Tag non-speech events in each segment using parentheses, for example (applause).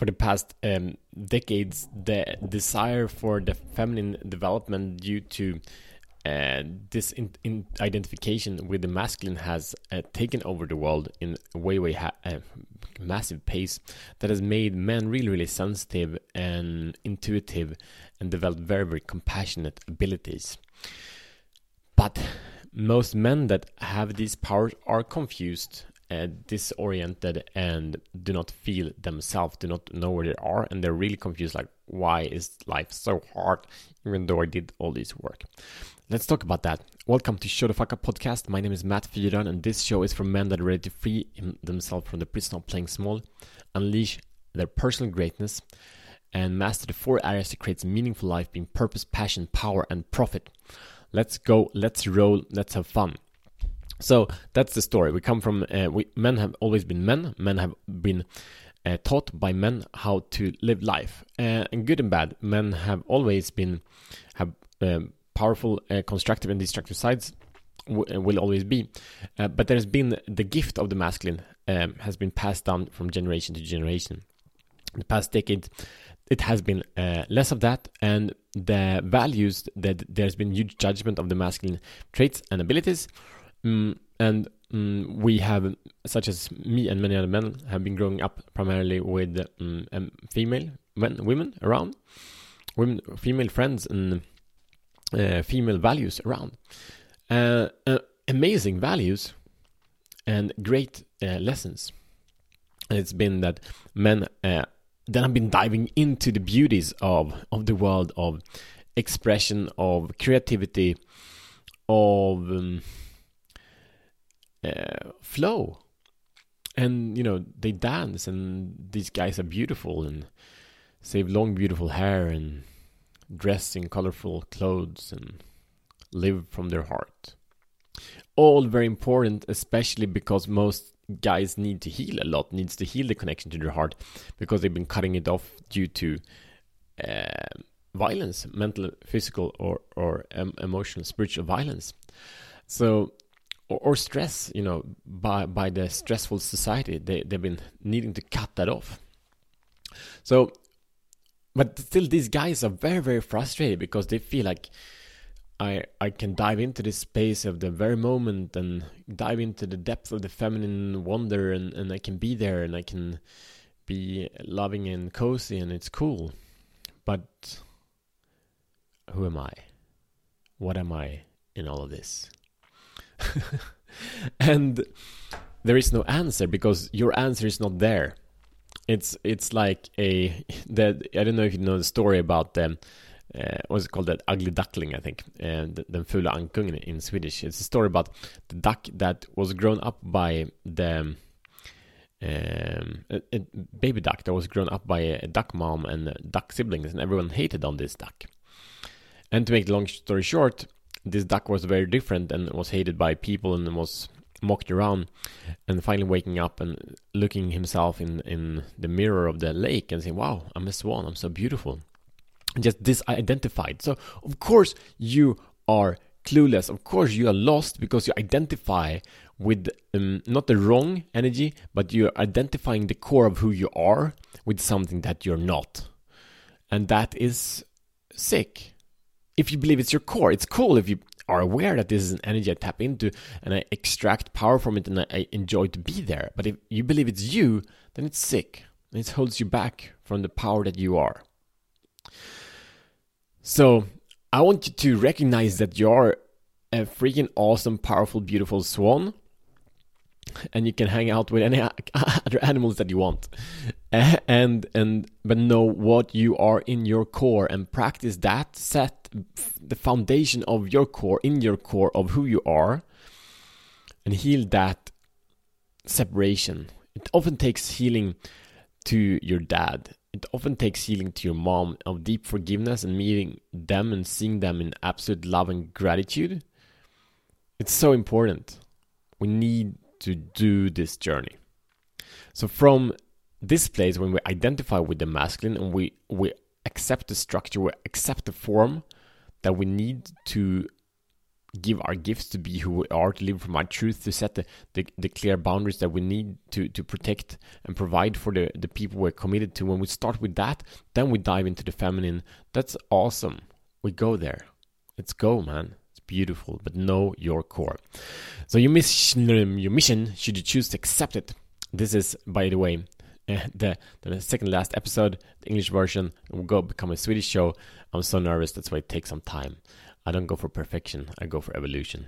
for the past um, decades, the desire for the feminine development due to uh, this in, in identification with the masculine has uh, taken over the world in a way, way uh, massive pace that has made men really, really sensitive and intuitive and developed very, very compassionate abilities. But most men that have these powers are confused uh, disoriented and do not feel themselves, do not know where they are, and they're really confused like, why is life so hard, even though I did all this work? Let's talk about that. Welcome to Show the Fuck Up podcast. My name is Matt Fyron, and this show is for men that are ready to free themselves from the prison of playing small, unleash their personal greatness, and master the four areas that creates meaningful life being purpose, passion, power, and profit. Let's go, let's roll, let's have fun. So that's the story. We come from uh, we, men have always been men. Men have been uh, taught by men how to live life, uh, and good and bad. Men have always been have um, powerful, uh, constructive, and destructive sides. Uh, will always be, uh, but there has been the gift of the masculine um, has been passed down from generation to generation. In the past decade, it has been less of that, and the values that there's been huge judgment of the masculine traits and abilities Mm, and mm, we have, such as me and many other men, have been growing up primarily with mm, female men, women around, women, female friends, and uh, female values around. Uh, uh, amazing values and great uh, lessons. it's been that men uh, then have been diving into the beauties of of the world of expression, of creativity, of um, uh, flow. And you know they dance and these guys are beautiful and they have long beautiful hair and dress in colorful clothes and live from their heart. All very important especially because most guys need to heal a lot needs to heal the connection to their heart because they've been cutting it off due to uh, violence mental physical or or um, emotional spiritual violence. So or, or stress, you know, by by the stressful society. They they've been needing to cut that off. So, but still, these guys are very very frustrated because they feel like I I can dive into this space of the very moment and dive into the depth of the feminine wonder and and I can be there and I can be loving and cozy and it's cool. But who am I? What am I in all of this? (laughs) and there is no answer because your answer is not there. It's it's like a (laughs) that I don't know if you know the story about them. uh, what's it called that ugly duckling I think and uh, den fula ankungen in Swedish. It's a story about the duck that was grown up by the um, a, a, baby duck that was grown up by a, a duck mom and duck siblings, and everyone hated on this duck. And to make the long story short, this duck was very different and was hated by people and was mocked around and finally waking up and looking himself in in the mirror of the lake and saying wow i'm a swan. I'm so beautiful. Just disidentified. So of course you are clueless. Of course you are lost because you identify with um, not the wrong energy but you're identifying the core of who you are with something that you're not. And that is sick if you believe it's your core. It's cool if you are aware that this is an energy I tap into and I extract power from it and I enjoy to be there. But if you believe it's you, then it's sick. And it holds you back from the power that you are. So I want you to recognize that you're a freaking awesome, powerful, beautiful swan and you can hang out with any (laughs) other animals that you want. And and but know what you are in your core and practice that set the foundation of your core in your core of who you are and heal that separation. It often takes healing to your dad. It often takes healing to your mom of deep forgiveness and meeting them and seeing them in absolute love and gratitude. It's so important. We need to do this journey. So from this place, when we identify with the masculine and we we accept the structure, we accept the form that we need to give our gifts to be who we are, to live from our truth, to set the, the, the, clear boundaries that we need to, to protect and provide for the, the people we're committed to. When we start with that, then we dive into the feminine. That's awesome. We go there. Let's go, man. Beautiful, but know your core. So your mission, your mission, should you choose to accept it. This is, by the way, the, the second last episode, the English version, will go become a Swedish show. I'm so nervous. That's why it takes some time. I don't go for perfection. I go for evolution.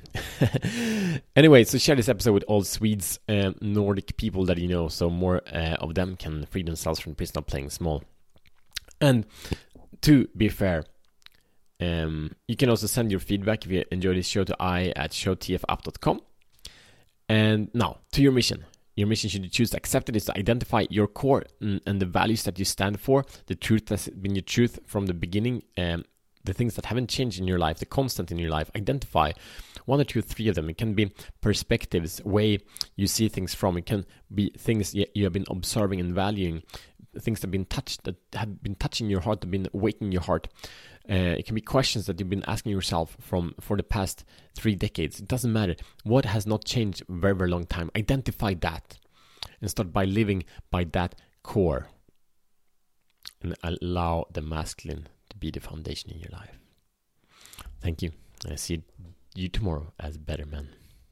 (laughs) anyway, so share this episode with all Swedes, and Nordic people that you know, so more uh, of them can free themselves from prison of playing small. And to be fair, um, you can also send your feedback if you enjoy this show to i at showtfapp.com. And now to your mission. Your mission, should you choose to accept it, is to identify your core and, and the values that you stand for, the truth that's been your truth from the beginning, um, the things that haven't changed in your life, the constant in your life. Identify one or two, three of them. It can be perspectives, way you see things from. It can be things you have been observing and valuing, things that have been touched, that have been touching your heart, that have been waking your heart. Uh, it can be questions that you've been asking yourself from for the past three decades. It doesn't matter. What has not changed very, very long time? Identify that and start by living by that core and allow the masculine to be the foundation in your life. Thank you. I see you tomorrow as better men.